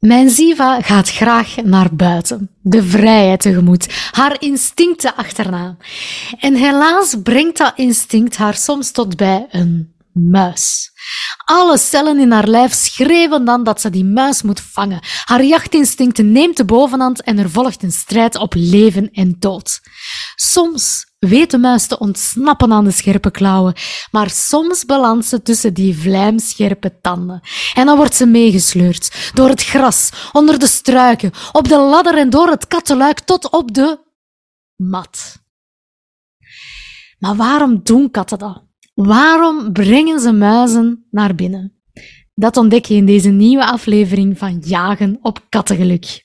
Mijn Ziva gaat graag naar buiten, de vrijheid tegemoet, haar instincten achterna. En helaas brengt dat instinct haar soms tot bij een muis. Alle cellen in haar lijf schreeuwen dan dat ze die muis moet vangen. Haar jachtinstinct neemt de bovenhand en er volgt een strijd op leven en dood. Soms weet de muis te ontsnappen aan de scherpe klauwen, maar soms belandt ze tussen die vlijmscherpe tanden. En dan wordt ze meegesleurd door het gras, onder de struiken, op de ladder en door het kattenluik tot op de mat. Maar waarom doen katten dat? Waarom brengen ze muizen naar binnen? Dat ontdek je in deze nieuwe aflevering van Jagen op Kattengeluk.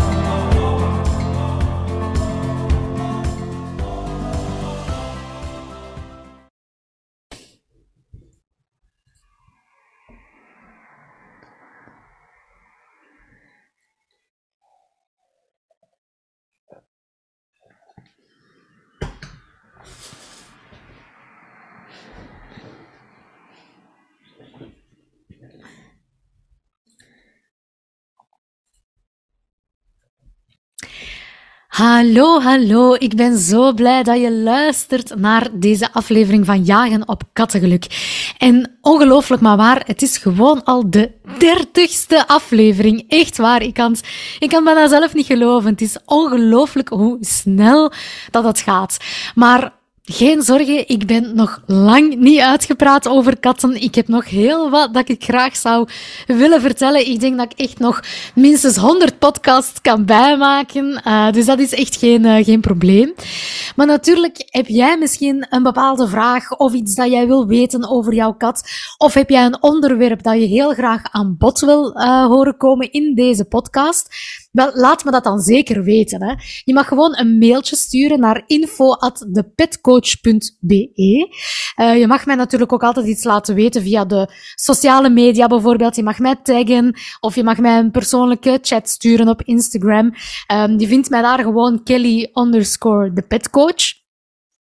Hallo, hallo. Ik ben zo blij dat je luistert naar deze aflevering van Jagen op Kattengeluk. En ongelooflijk maar waar, het is gewoon al de dertigste aflevering. Echt waar, ik kan, ik kan bijna zelf niet geloven. Het is ongelooflijk hoe snel dat het gaat. Maar geen zorgen, ik ben nog lang niet uitgepraat over katten. Ik heb nog heel wat dat ik graag zou willen vertellen. Ik denk dat ik echt nog minstens 100 podcasts kan bijmaken. Uh, dus dat is echt geen, uh, geen probleem. Maar natuurlijk heb jij misschien een bepaalde vraag of iets dat jij wil weten over jouw kat. Of heb jij een onderwerp dat je heel graag aan bod wil uh, horen komen in deze podcast. Wel, laat me dat dan zeker weten. Hè. Je mag gewoon een mailtje sturen naar info.depetcoach.be. Uh, je mag mij natuurlijk ook altijd iets laten weten via de sociale media bijvoorbeeld. Je mag mij taggen of je mag mij een persoonlijke chat sturen op Instagram. Um, je vindt mij daar gewoon Kelly underscore de petcoach.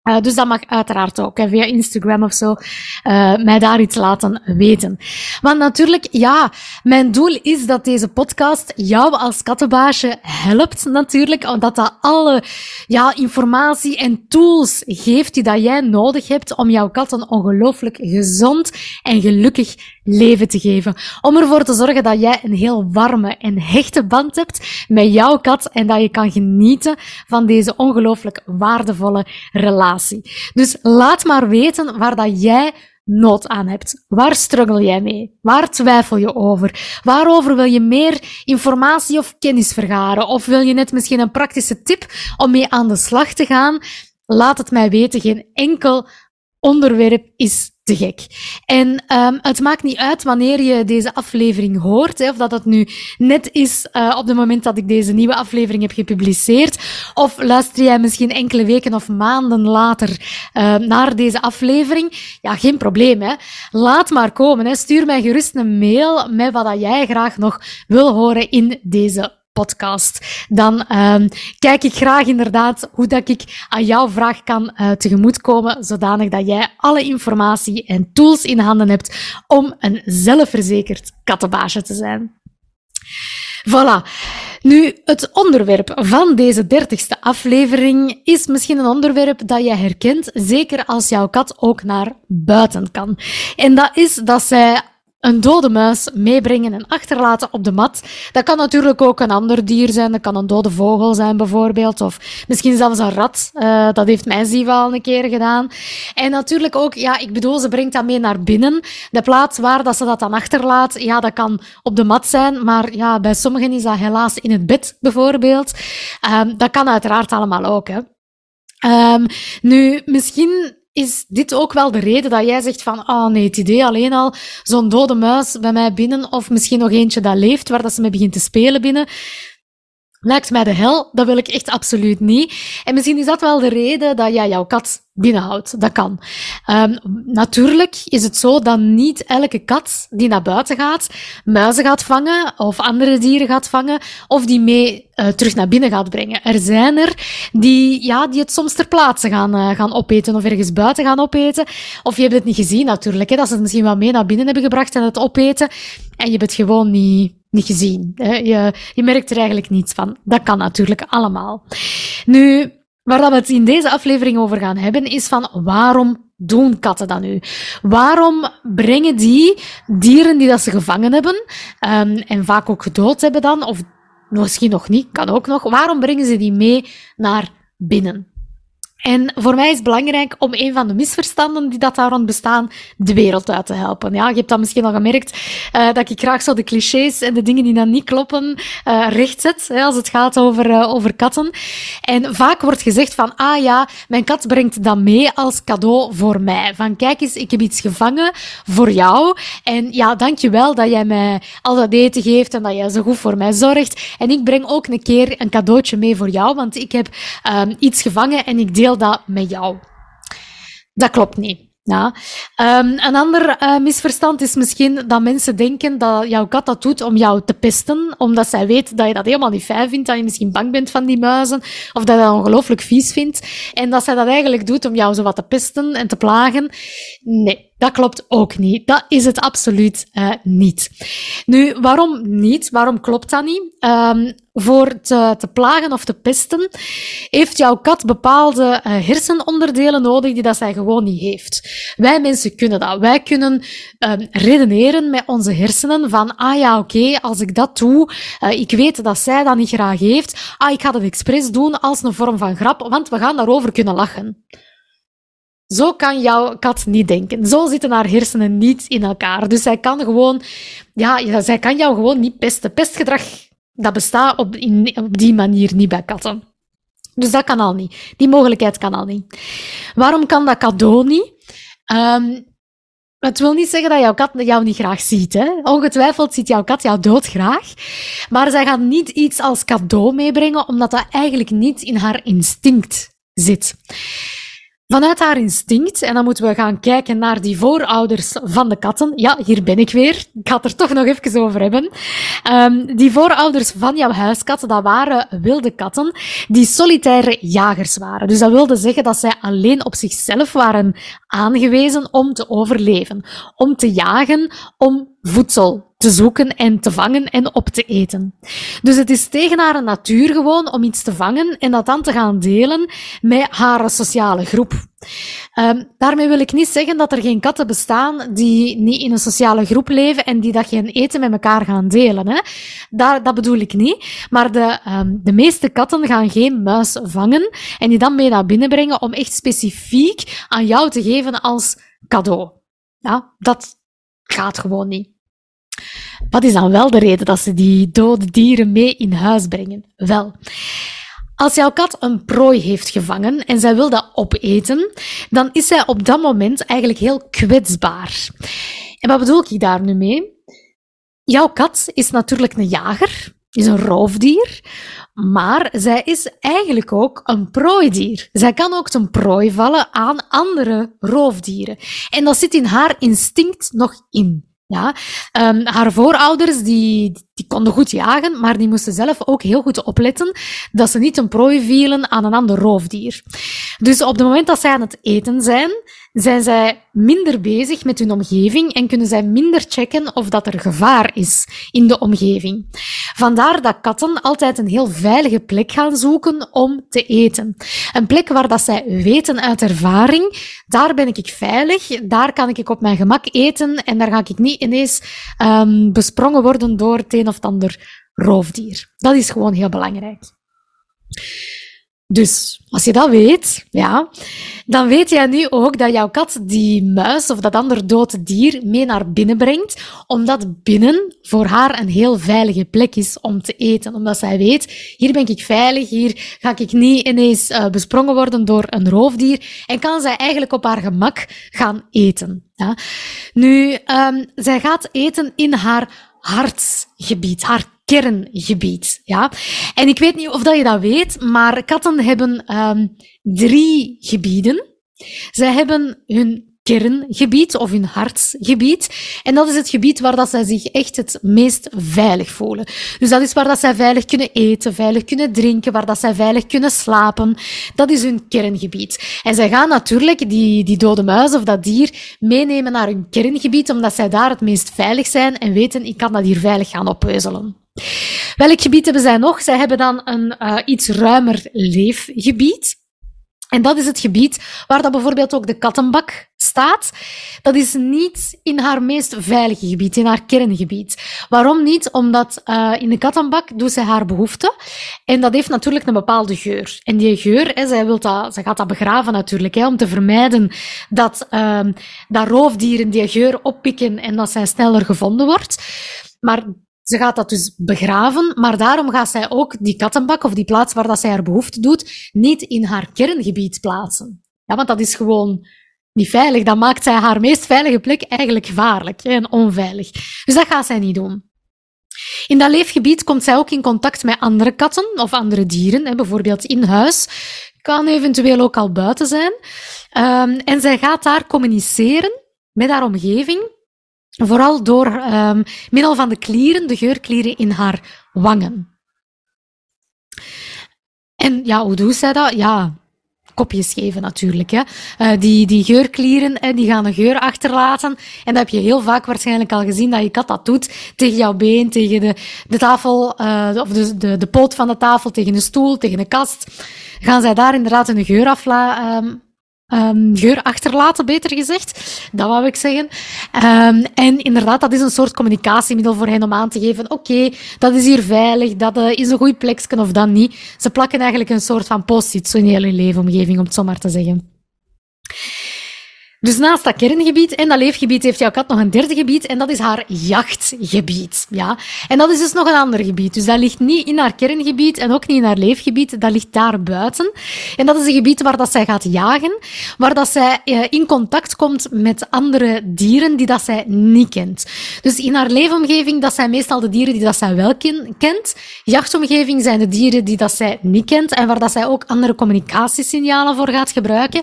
Uh, dus dat mag uiteraard ook, via Instagram of zo, uh, mij daar iets laten weten. Want natuurlijk, ja, mijn doel is dat deze podcast jou als kattenbaasje helpt natuurlijk, omdat dat alle ja, informatie en tools geeft die dat jij nodig hebt om jouw kat een ongelooflijk gezond en gelukkig leven te geven. Om ervoor te zorgen dat jij een heel warme en hechte band hebt met jouw kat en dat je kan genieten van deze ongelooflijk waardevolle relatie. Dus laat maar weten waar dat jij nood aan hebt. Waar struggle jij mee? Waar twijfel je over? Waarover wil je meer informatie of kennis vergaren? Of wil je net misschien een praktische tip om mee aan de slag te gaan? Laat het mij weten. Geen enkel onderwerp is gek. En um, het maakt niet uit wanneer je deze aflevering hoort, hè, of dat het nu net is uh, op het moment dat ik deze nieuwe aflevering heb gepubliceerd, of luister jij misschien enkele weken of maanden later uh, naar deze aflevering. Ja, geen probleem. Hè. Laat maar komen. Hè. Stuur mij gerust een mail met wat jij graag nog wil horen in deze podcast, dan um, kijk ik graag inderdaad hoe dat ik aan jouw vraag kan uh, tegemoetkomen, zodanig dat jij alle informatie en tools in handen hebt om een zelfverzekerd kattenbaasje te zijn. Voilà. Nu, het onderwerp van deze dertigste aflevering is misschien een onderwerp dat je herkent, zeker als jouw kat ook naar buiten kan. En dat is dat zij een dode muis meebrengen en achterlaten op de mat. Dat kan natuurlijk ook een ander dier zijn. Dat kan een dode vogel zijn, bijvoorbeeld. Of misschien zelfs een rat. Uh, dat heeft mijn Ziva al een keer gedaan. En natuurlijk ook, ja, ik bedoel, ze brengt dat mee naar binnen. De plaats waar dat ze dat dan achterlaat, ja, dat kan op de mat zijn. Maar ja, bij sommigen is dat helaas in het bed, bijvoorbeeld. Um, dat kan uiteraard allemaal ook, hè. Um, nu, misschien is dit ook wel de reden dat jij zegt van, ah nee, het idee alleen al, zo'n dode muis bij mij binnen, of misschien nog eentje dat leeft, waar dat ze mee begint te spelen binnen, lijkt mij de hel. Dat wil ik echt absoluut niet. En misschien is dat wel de reden dat jij jouw kat binnenhoudt. Dat kan. Um, natuurlijk is het zo dat niet elke kat die naar buiten gaat, muizen gaat vangen of andere dieren gaat vangen of die mee uh, terug naar binnen gaat brengen. Er zijn er die, ja, die het soms ter plaatse gaan, uh, gaan opeten of ergens buiten gaan opeten. Of je hebt het niet gezien natuurlijk, hè, dat ze het misschien wel mee naar binnen hebben gebracht en het opeten en je het gewoon niet, niet gezien. Je, je merkt er eigenlijk niets van. Dat kan natuurlijk allemaal. Nu, Waar we het in deze aflevering over gaan hebben, is van waarom doen katten dat nu? Waarom brengen die dieren die dat ze gevangen hebben, um, en vaak ook gedood hebben dan, of misschien nog niet, kan ook nog, waarom brengen ze die mee naar binnen? En voor mij is het belangrijk om een van de misverstanden die dat daar rond bestaan, de wereld uit te helpen. Ja, je hebt dat misschien al gemerkt, uh, dat ik graag zo de clichés en de dingen die dan niet kloppen, uh, rechtzet, hè, als het gaat over, uh, over katten. En vaak wordt gezegd van, ah ja, mijn kat brengt dat mee als cadeau voor mij. Van, kijk eens, ik heb iets gevangen voor jou. En ja, dankjewel dat jij mij al dat eten geeft en dat jij zo goed voor mij zorgt. En ik breng ook een keer een cadeautje mee voor jou, want ik heb um, iets gevangen en ik deel dat met jou. Dat klopt niet. Ja. Um, een ander uh, misverstand is misschien dat mensen denken dat jouw kat dat doet om jou te pesten, omdat zij weet dat je dat helemaal niet fijn vindt, dat je misschien bang bent van die muizen, of dat je dat ongelooflijk vies vindt, en dat zij dat eigenlijk doet om jou zo wat te pesten en te plagen. Nee, dat klopt ook niet. Dat is het absoluut uh, niet. Nu, waarom niet? Waarom klopt dat niet? Um, voor te, te, plagen of te pesten, heeft jouw kat bepaalde uh, hersenonderdelen nodig die dat zij gewoon niet heeft. Wij mensen kunnen dat. Wij kunnen um, redeneren met onze hersenen van, ah ja, oké, als ik dat doe, uh, ik weet dat zij dat niet graag heeft, ah, ik ga dat expres doen als een vorm van grap, want we gaan daarover kunnen lachen. Zo kan jouw kat niet denken. Zo zitten haar hersenen niet in elkaar. Dus zij kan gewoon, ja, zij kan jou gewoon niet pesten. Pestgedrag, dat bestaat op, die manier niet bij katten. Dus dat kan al niet. Die mogelijkheid kan al niet. Waarom kan dat cadeau niet? Um, het wil niet zeggen dat jouw kat jou niet graag ziet. Hè? Ongetwijfeld ziet jouw kat jou doodgraag. Maar zij gaat niet iets als cadeau meebrengen, omdat dat eigenlijk niet in haar instinct zit. Vanuit haar instinct, en dan moeten we gaan kijken naar die voorouders van de katten. Ja, hier ben ik weer. Ik ga het er toch nog even over hebben. Um, die voorouders van jouw huiskat, dat waren wilde katten die solitaire jagers waren. Dus dat wilde zeggen dat zij alleen op zichzelf waren aangewezen om te overleven. Om te jagen, om voedsel te zoeken en te vangen en op te eten. Dus het is tegen haar natuur gewoon om iets te vangen en dat dan te gaan delen met haar sociale groep. Um, daarmee wil ik niet zeggen dat er geen katten bestaan die niet in een sociale groep leven en die dat geen eten met elkaar gaan delen. Hè? Daar, dat bedoel ik niet. Maar de, um, de meeste katten gaan geen muis vangen en die dan mee naar binnen brengen om echt specifiek aan jou te geven als cadeau. Ja, dat gaat gewoon niet. Wat is dan wel de reden dat ze die dode dieren mee in huis brengen? Wel, als jouw kat een prooi heeft gevangen en zij wil dat opeten, dan is zij op dat moment eigenlijk heel kwetsbaar. En wat bedoel ik daar nu mee? Jouw kat is natuurlijk een jager, is een roofdier, maar zij is eigenlijk ook een prooidier. Zij kan ook ten prooi vallen aan andere roofdieren. En dat zit in haar instinct nog in. Ja, um, haar voorouders die, die konden goed jagen, maar die moesten zelf ook heel goed opletten dat ze niet een prooi vielen aan een ander roofdier. Dus op het moment dat zij aan het eten zijn zijn zij minder bezig met hun omgeving en kunnen zij minder checken of dat er gevaar is in de omgeving. Vandaar dat katten altijd een heel veilige plek gaan zoeken om te eten. Een plek waar dat zij weten uit ervaring, daar ben ik veilig, daar kan ik op mijn gemak eten en daar ga ik niet ineens um, besprongen worden door het een of ander roofdier. Dat is gewoon heel belangrijk. Dus als je dat weet, ja, dan weet jij nu ook dat jouw kat die muis of dat ander dode dier mee naar binnen brengt, omdat binnen voor haar een heel veilige plek is om te eten. Omdat zij weet, hier ben ik veilig, hier ga ik niet ineens uh, besprongen worden door een roofdier en kan zij eigenlijk op haar gemak gaan eten. Ja. Nu, um, zij gaat eten in haar hartsgebied, haar kerngebied. Ja? En ik weet niet of dat je dat weet, maar katten hebben um, drie gebieden. Zij hebben hun kerngebied of hun hartsgebied. En dat is het gebied waar dat zij zich echt het meest veilig voelen. Dus dat is waar dat zij veilig kunnen eten, veilig kunnen drinken, waar dat zij veilig kunnen slapen. Dat is hun kerngebied. En zij gaan natuurlijk die, die dode muis of dat dier meenemen naar hun kerngebied, omdat zij daar het meest veilig zijn en weten, ik kan dat hier veilig gaan oppeuzelen. Welk gebied hebben zij nog? Zij hebben dan een uh, iets ruimer leefgebied. En dat is het gebied waar dat bijvoorbeeld ook de kattenbak staat. Dat is niet in haar meest veilige gebied, in haar kerngebied. Waarom niet? Omdat uh, in de kattenbak doet zij haar behoeften. En dat heeft natuurlijk een bepaalde geur. En die geur, hè, zij, wilt dat, zij gaat dat begraven natuurlijk, hè, om te vermijden dat, uh, dat roofdieren die geur oppikken en dat zij sneller gevonden wordt. Maar ze gaat dat dus begraven, maar daarom gaat zij ook die kattenbak of die plaats waar dat zij haar behoefte doet, niet in haar kerngebied plaatsen. Ja, want dat is gewoon niet veilig. Dat maakt zij haar meest veilige plek eigenlijk gevaarlijk en onveilig. Dus dat gaat zij niet doen. In dat leefgebied komt zij ook in contact met andere katten of andere dieren, bijvoorbeeld in huis. Kan eventueel ook al buiten zijn. Um, en zij gaat daar communiceren met haar omgeving Vooral door um, middel van de klieren, de geurklieren in haar wangen. En ja, hoe doet zij dat? Ja, kopjes geven natuurlijk. Hè. Uh, die, die geurklieren die gaan een geur achterlaten. En dat heb je heel vaak waarschijnlijk al gezien dat je kat dat doet tegen jouw been, tegen de, de tafel, uh, of de, de, de poot van de tafel, tegen een stoel, tegen een kast. Gaan zij daar inderdaad een geur afla, um, Um, geur achterlaten, beter gezegd. Dat wou ik zeggen. Um, en inderdaad, dat is een soort communicatiemiddel voor hen om aan te geven, oké, dat is hier veilig, dat uh, is een goed plekje of dan niet. Ze plakken eigenlijk een soort van post-it in leefomgeving, om het zo maar te zeggen. Dus naast dat kerngebied en dat leefgebied heeft jouw kat nog een derde gebied en dat is haar jachtgebied. Ja? En dat is dus nog een ander gebied. Dus dat ligt niet in haar kerngebied en ook niet in haar leefgebied, dat ligt daar buiten. En dat is een gebied waar dat zij gaat jagen, waar dat zij eh, in contact komt met andere dieren die dat zij niet kent. Dus in haar leefomgeving, dat zijn meestal de dieren die dat zij wel kent. Jachtomgeving zijn de dieren die dat zij niet kent en waar dat zij ook andere communicatiesignalen voor gaat gebruiken.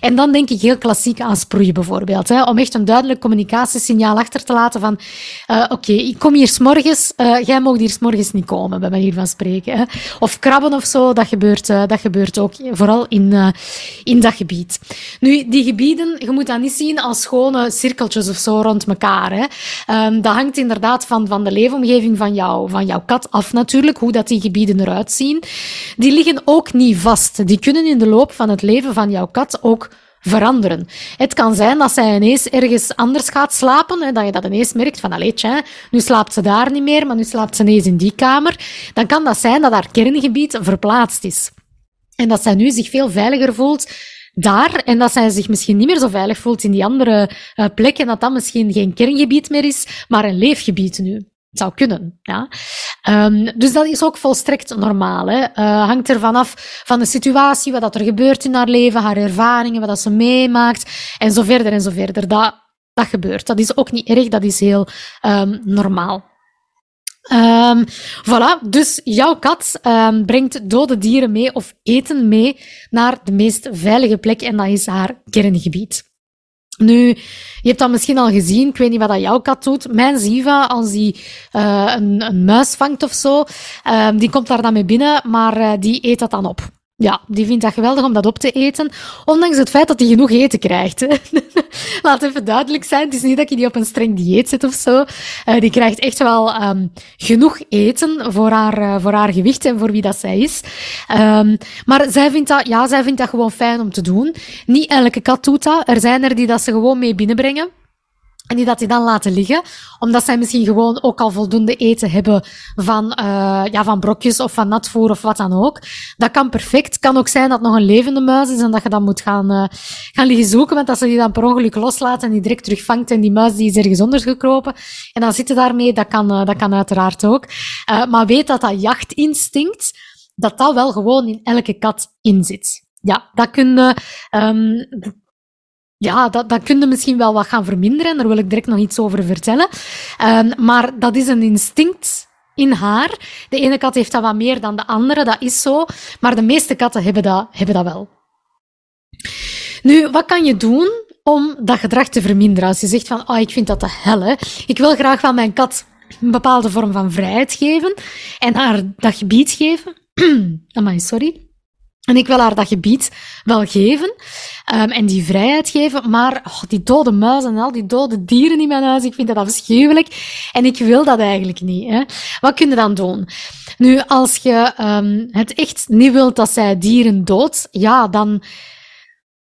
En dan denk ik heel klassiek aan sproeien bijvoorbeeld. Hè, om echt een duidelijk communicatiesignaal achter te laten van uh, oké, ik kom hier s'morgens, uh, jij mag hier s'morgens niet komen, bij manier van spreken. Of krabben of zo, dat gebeurt, uh, dat gebeurt ook, vooral in, in dat gebied. Nu, die gebieden, je moet dat niet zien als schone cirkeltjes of zo rond elkaar. Hè. Um, dat hangt inderdaad van, van de leefomgeving van, jou, van jouw kat af natuurlijk, hoe dat die gebieden eruit zien. Die liggen ook niet vast. Die kunnen in de loop van het leven van jouw kat ook veranderen. Het kan zijn dat zij ineens ergens anders gaat slapen, hè, dat je dat ineens merkt van, allee, tja, nu slaapt ze daar niet meer, maar nu slaapt ze ineens in die kamer. Dan kan dat zijn dat haar kerngebied verplaatst is. En dat zij nu zich veel veiliger voelt daar en dat zij zich misschien niet meer zo veilig voelt in die andere uh, plekken, dat dat misschien geen kerngebied meer is, maar een leefgebied nu zou kunnen. Ja? Um, dus dat is ook volstrekt normaal. Hè? Uh, hangt er vanaf van de situatie, wat dat er gebeurt in haar leven, haar ervaringen, wat dat ze meemaakt, en zo verder en zo verder. Dat, dat gebeurt. Dat is ook niet erg, dat is heel um, normaal. Um, voilà, dus jouw kat brengt dode dieren mee of eten mee naar de meest veilige plek en dat is haar kerngebied. Nu, je hebt dat misschien al gezien, ik weet niet wat dat jouw kat doet. Mijn Ziva, als die uh, een, een muis vangt of zo, uh, die komt daar dan mee binnen, maar uh, die eet dat dan op. Ja, die vindt dat geweldig om dat op te eten, ondanks het feit dat hij genoeg eten krijgt. Hè. Laat even duidelijk zijn, het is niet dat je die op een streng dieet zit of zo. Uh, die krijgt echt wel um, genoeg eten voor haar, uh, voor haar gewicht en voor wie dat zij is. Um, maar zij vindt, dat, ja, zij vindt dat gewoon fijn om te doen. Niet elke kat doet dat. Er zijn er die dat ze gewoon mee binnenbrengen. En die dat die dan laten liggen, omdat zij misschien gewoon ook al voldoende eten hebben van, uh, ja, van brokjes of van natvoer of wat dan ook. Dat kan perfect. Kan ook zijn dat nog een levende muis is en dat je dan moet gaan, uh, gaan liggen zoeken, want als ze die dan per ongeluk loslaat en die direct terugvangt en die muis die is ergens onder gekropen en dan zitten daarmee, dat kan, uh, dat kan uiteraard ook. maar weet dat dat jachtinstinct, dat dat wel gewoon in elke kat inzit. Ja, dat kun je, um, ja, dat, dat kun je misschien wel wat gaan verminderen. Daar wil ik direct nog iets over vertellen. Um, maar dat is een instinct in haar. De ene kat heeft dat wat meer dan de andere, dat is zo. Maar de meeste katten hebben dat, hebben dat wel. Nu, wat kan je doen om dat gedrag te verminderen? Als je zegt van, oh, ik vind dat te hel. Ik wil graag van mijn kat een bepaalde vorm van vrijheid geven en haar dat gebied geven. Amai, sorry. En ik wil haar dat gebied wel geven um, en die vrijheid geven, maar oh, die dode muizen en al die dode dieren in mijn huis, ik vind dat afschuwelijk en ik wil dat eigenlijk niet. Hè. Wat kun je dan doen? Nu, als je um, het echt niet wilt dat zij dieren dood, ja, dan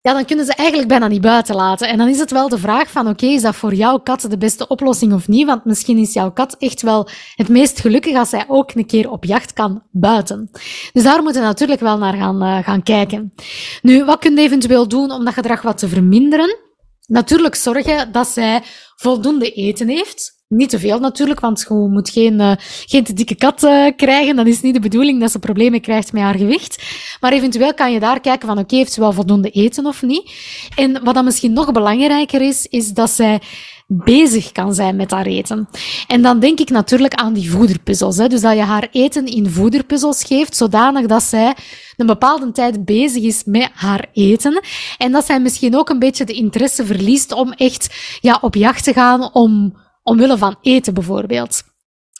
ja, dan kunnen ze eigenlijk bijna niet buiten laten. En dan is het wel de vraag van, oké, is dat voor jouw kat de beste oplossing of niet? Want misschien is jouw kat echt wel het meest gelukkig als zij ook een keer op jacht kan buiten. Dus daar moeten we natuurlijk wel naar gaan, uh, gaan kijken. Nu, wat kun je eventueel doen om dat gedrag wat te verminderen? Natuurlijk zorgen dat zij voldoende eten heeft. Niet te veel natuurlijk, want je moet geen, uh, geen te dikke kat uh, krijgen. Dat is niet de bedoeling dat ze problemen krijgt met haar gewicht. Maar eventueel kan je daar kijken van, oké, heeft ze wel voldoende eten of niet? En wat dan misschien nog belangrijker is, is dat zij bezig kan zijn met haar eten. En dan denk ik natuurlijk aan die voederpuzzels. Hè. Dus dat je haar eten in voederpuzzels geeft, zodanig dat zij een bepaalde tijd bezig is met haar eten. En dat zij misschien ook een beetje de interesse verliest om echt ja, op jacht te gaan om omwille van eten bijvoorbeeld.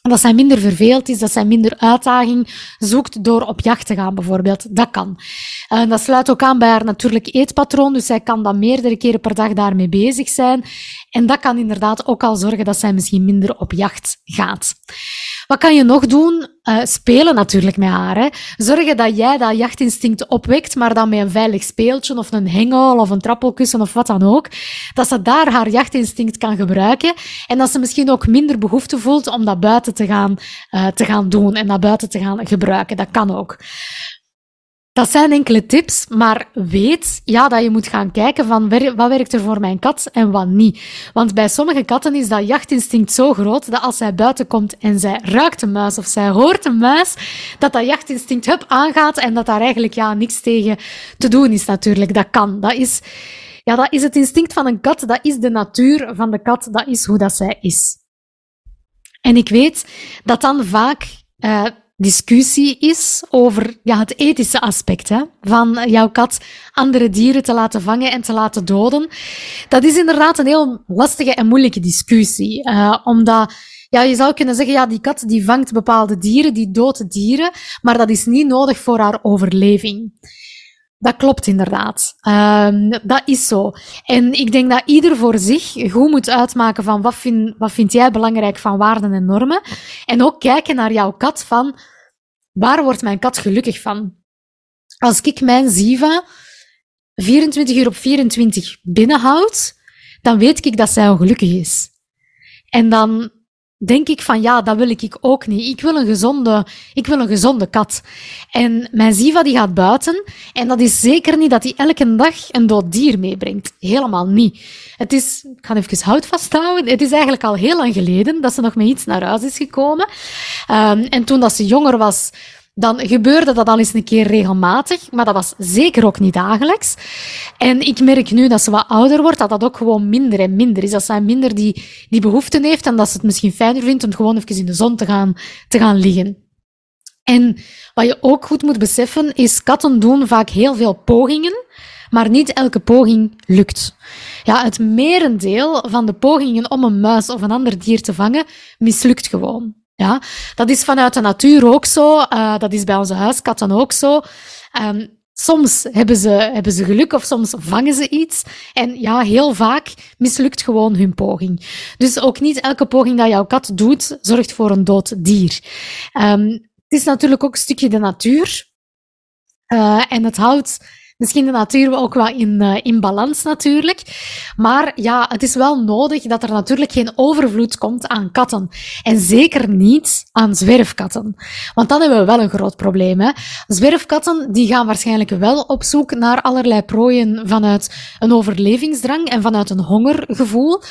Dat zij minder verveeld is, dat zij minder uitdaging zoekt door op jacht te gaan, bijvoorbeeld. Dat kan. Dat sluit ook aan bij haar natuurlijk eetpatroon, dus zij kan dan meerdere keren per dag daarmee bezig zijn. En dat kan inderdaad ook al zorgen dat zij misschien minder op jacht gaat. Wat kan je nog doen? Uh, spelen natuurlijk met haar. Hè. Zorgen dat jij dat jachtinstinct opwekt, maar dan met een veilig speeltje of een hengel of een trappelkussen of wat dan ook. Dat ze daar haar jachtinstinct kan gebruiken en dat ze misschien ook minder behoefte voelt om dat buiten te gaan, uh, te gaan doen en dat buiten te gaan gebruiken. Dat kan ook. Dat zijn enkele tips, maar weet ja, dat je moet gaan kijken van wat werkt er voor mijn kat en wat niet. Want bij sommige katten is dat jachtinstinct zo groot dat als zij buiten komt en zij ruikt een muis of zij hoort een muis, dat dat jachtinstinct hup aangaat en dat daar eigenlijk ja, niks tegen te doen is natuurlijk. Dat kan. Dat is, ja, dat is het instinct van een kat. Dat is de natuur van de kat. Dat is hoe dat zij is. En ik weet dat dan vaak uh, discussie is over ja, het ethische aspect hè, van jouw kat andere dieren te laten vangen en te laten doden. Dat is inderdaad een heel lastige en moeilijke discussie. Uh, omdat ja, je zou kunnen zeggen, ja, die kat die vangt bepaalde dieren, die doodt dieren, maar dat is niet nodig voor haar overleving. Dat klopt inderdaad. Um, dat is zo. En ik denk dat ieder voor zich goed moet uitmaken van wat vind, wat vind jij belangrijk van waarden en normen. En ook kijken naar jouw kat van waar wordt mijn kat gelukkig van? Als ik mijn Ziva 24 uur op 24 binnenhoud, dan weet ik dat zij ongelukkig is. En dan denk ik van ja, dat wil ik ook niet. Ik wil een gezonde, ik wil een gezonde kat. En mijn Ziva die gaat buiten en dat is zeker niet dat hij elke dag een dood dier meebrengt. Helemaal niet. Het is, ik ga even hout vasthouden, het is eigenlijk al heel lang geleden dat ze nog met iets naar huis is gekomen. Um, en toen dat ze jonger was, dan gebeurde dat al eens een keer regelmatig, maar dat was zeker ook niet dagelijks. En ik merk nu dat ze wat ouder wordt, dat dat ook gewoon minder en minder is. Dat zij minder die, die behoeften heeft en dat ze het misschien fijner vindt om gewoon even in de zon te gaan, te gaan liggen. En wat je ook goed moet beseffen, is katten doen vaak heel veel pogingen, maar niet elke poging lukt. Ja, het merendeel van de pogingen om een muis of een ander dier te vangen, mislukt gewoon. Ja, dat is vanuit de natuur ook zo. Uh, dat is bij onze huiskatten ook zo. Um, Soms hebben ze, hebben ze geluk of soms vangen ze iets. En ja, heel vaak mislukt gewoon hun poging. Dus ook niet elke poging dat jouw kat doet, zorgt voor een dood dier. Um, het is natuurlijk ook een stukje de natuur. Uh, en het houdt Misschien de natuur ook wel in, uh, in balans natuurlijk. Maar ja, het is wel nodig dat er natuurlijk geen overvloed komt aan katten. En zeker niet aan zwerfkatten. Want dan hebben we wel een groot probleem. Hè? Zwerfkatten die gaan waarschijnlijk wel op zoek naar allerlei prooien vanuit een overlevingsdrang en vanuit een hongergevoel.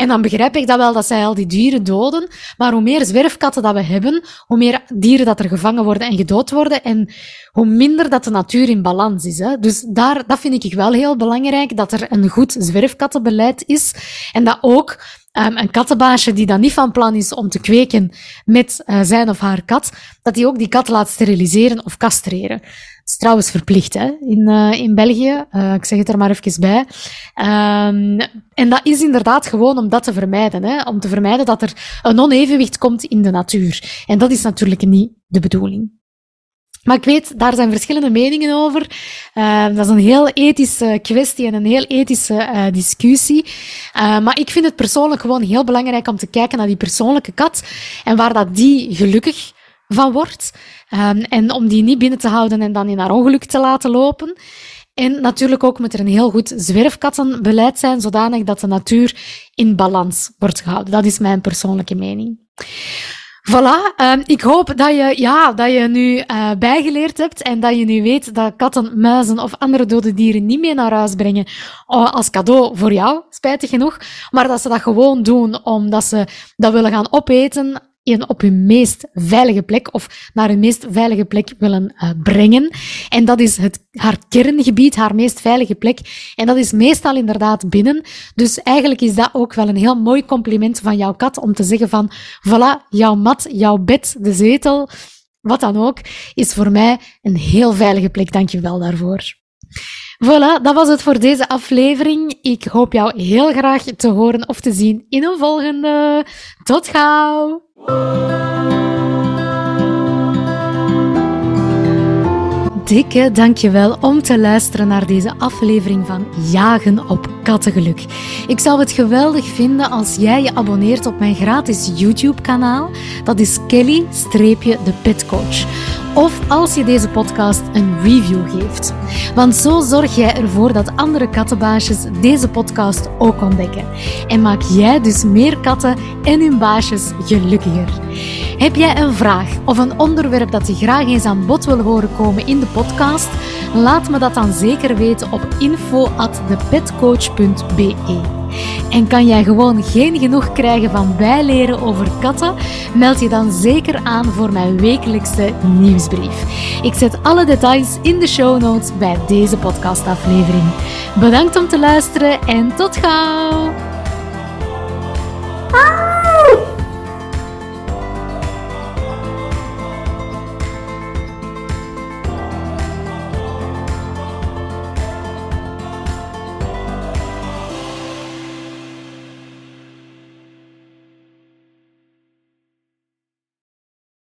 En dan begrijp ik dat wel dat zij al die dieren doden. Maar hoe meer zwerfkatten dat we hebben, hoe meer dieren dat er gevangen worden en gedood worden. En hoe minder dat de natuur in balans is. Hè. Dus daar, dat vind ik wel heel belangrijk, dat er een goed zwerfkattenbeleid is. En dat ook um, een kattenbaasje die dan niet van plan is om te kweken met uh, zijn of haar kat, dat die ook die kat laat steriliseren of castreren. Is trouwens verplicht hè, in, uh, in België. Uh, ik zeg het er maar even bij. Um, en dat is inderdaad gewoon om dat te vermijden. Hè, om te vermijden dat er een onevenwicht komt in de natuur. En dat is natuurlijk niet de bedoeling. Maar ik weet, daar zijn verschillende meningen over. Uh, dat is een heel ethische kwestie en een heel ethische uh, discussie. Maar ik vind het persoonlijk gewoon heel belangrijk om te kijken naar die persoonlijke kat en waar dat die gelukkig van wordt. Um, en om die niet binnen te houden en dan in haar ongeluk te laten lopen. En natuurlijk ook moet er een heel goed zwerfkattenbeleid zijn, zodanig dat de natuur in balans wordt gehouden. Dat is mijn persoonlijke mening. Voilà, um, ik hoop dat je, ja, dat je nu uh, bijgeleerd hebt en dat je nu weet dat katten, muizen of andere dode dieren niet mee naar huis brengen uh, als cadeau voor jou, spijtig genoeg, maar dat ze dat gewoon doen omdat ze dat willen gaan opeten in op hun meest veilige plek of naar hun meest veilige plek willen uh, brengen. En dat is het, haar kerngebied, haar meest veilige plek. En dat is meestal inderdaad binnen. Dus eigenlijk is dat ook wel een heel mooi compliment van jouw kat om te zeggen van, voilà, jouw mat, jouw bed, de zetel, wat dan ook, is voor mij een heel veilige plek. Dank je wel daarvoor. Voilà, dat was het voor deze aflevering. Ik hoop jou heel graag te horen of te zien in een volgende. Tot gauw! Dikke dankjewel om te luisteren naar deze aflevering van Jagen op Kattengeluk. Ik zou het geweldig vinden als jij je abonneert op mijn gratis YouTube-kanaal. Dat is Kelly-de Petcoach of als je deze podcast een review geeft. Want zo zorg jij ervoor dat andere kattenbaasjes deze podcast ook ontdekken. En maak jij dus meer katten en hun baasjes gelukkiger. Heb jij een vraag of een onderwerp dat je graag eens aan bod wil horen komen in de podcast? Laat me dat dan zeker weten op info@thepetcoach.be. En kan jij gewoon geen genoeg krijgen van bijleren over katten? Meld je dan zeker aan voor mijn wekelijkse nieuwsbrief. Ik zet alle details in de show notes bij deze podcastaflevering. Bedankt om te luisteren en tot gauw!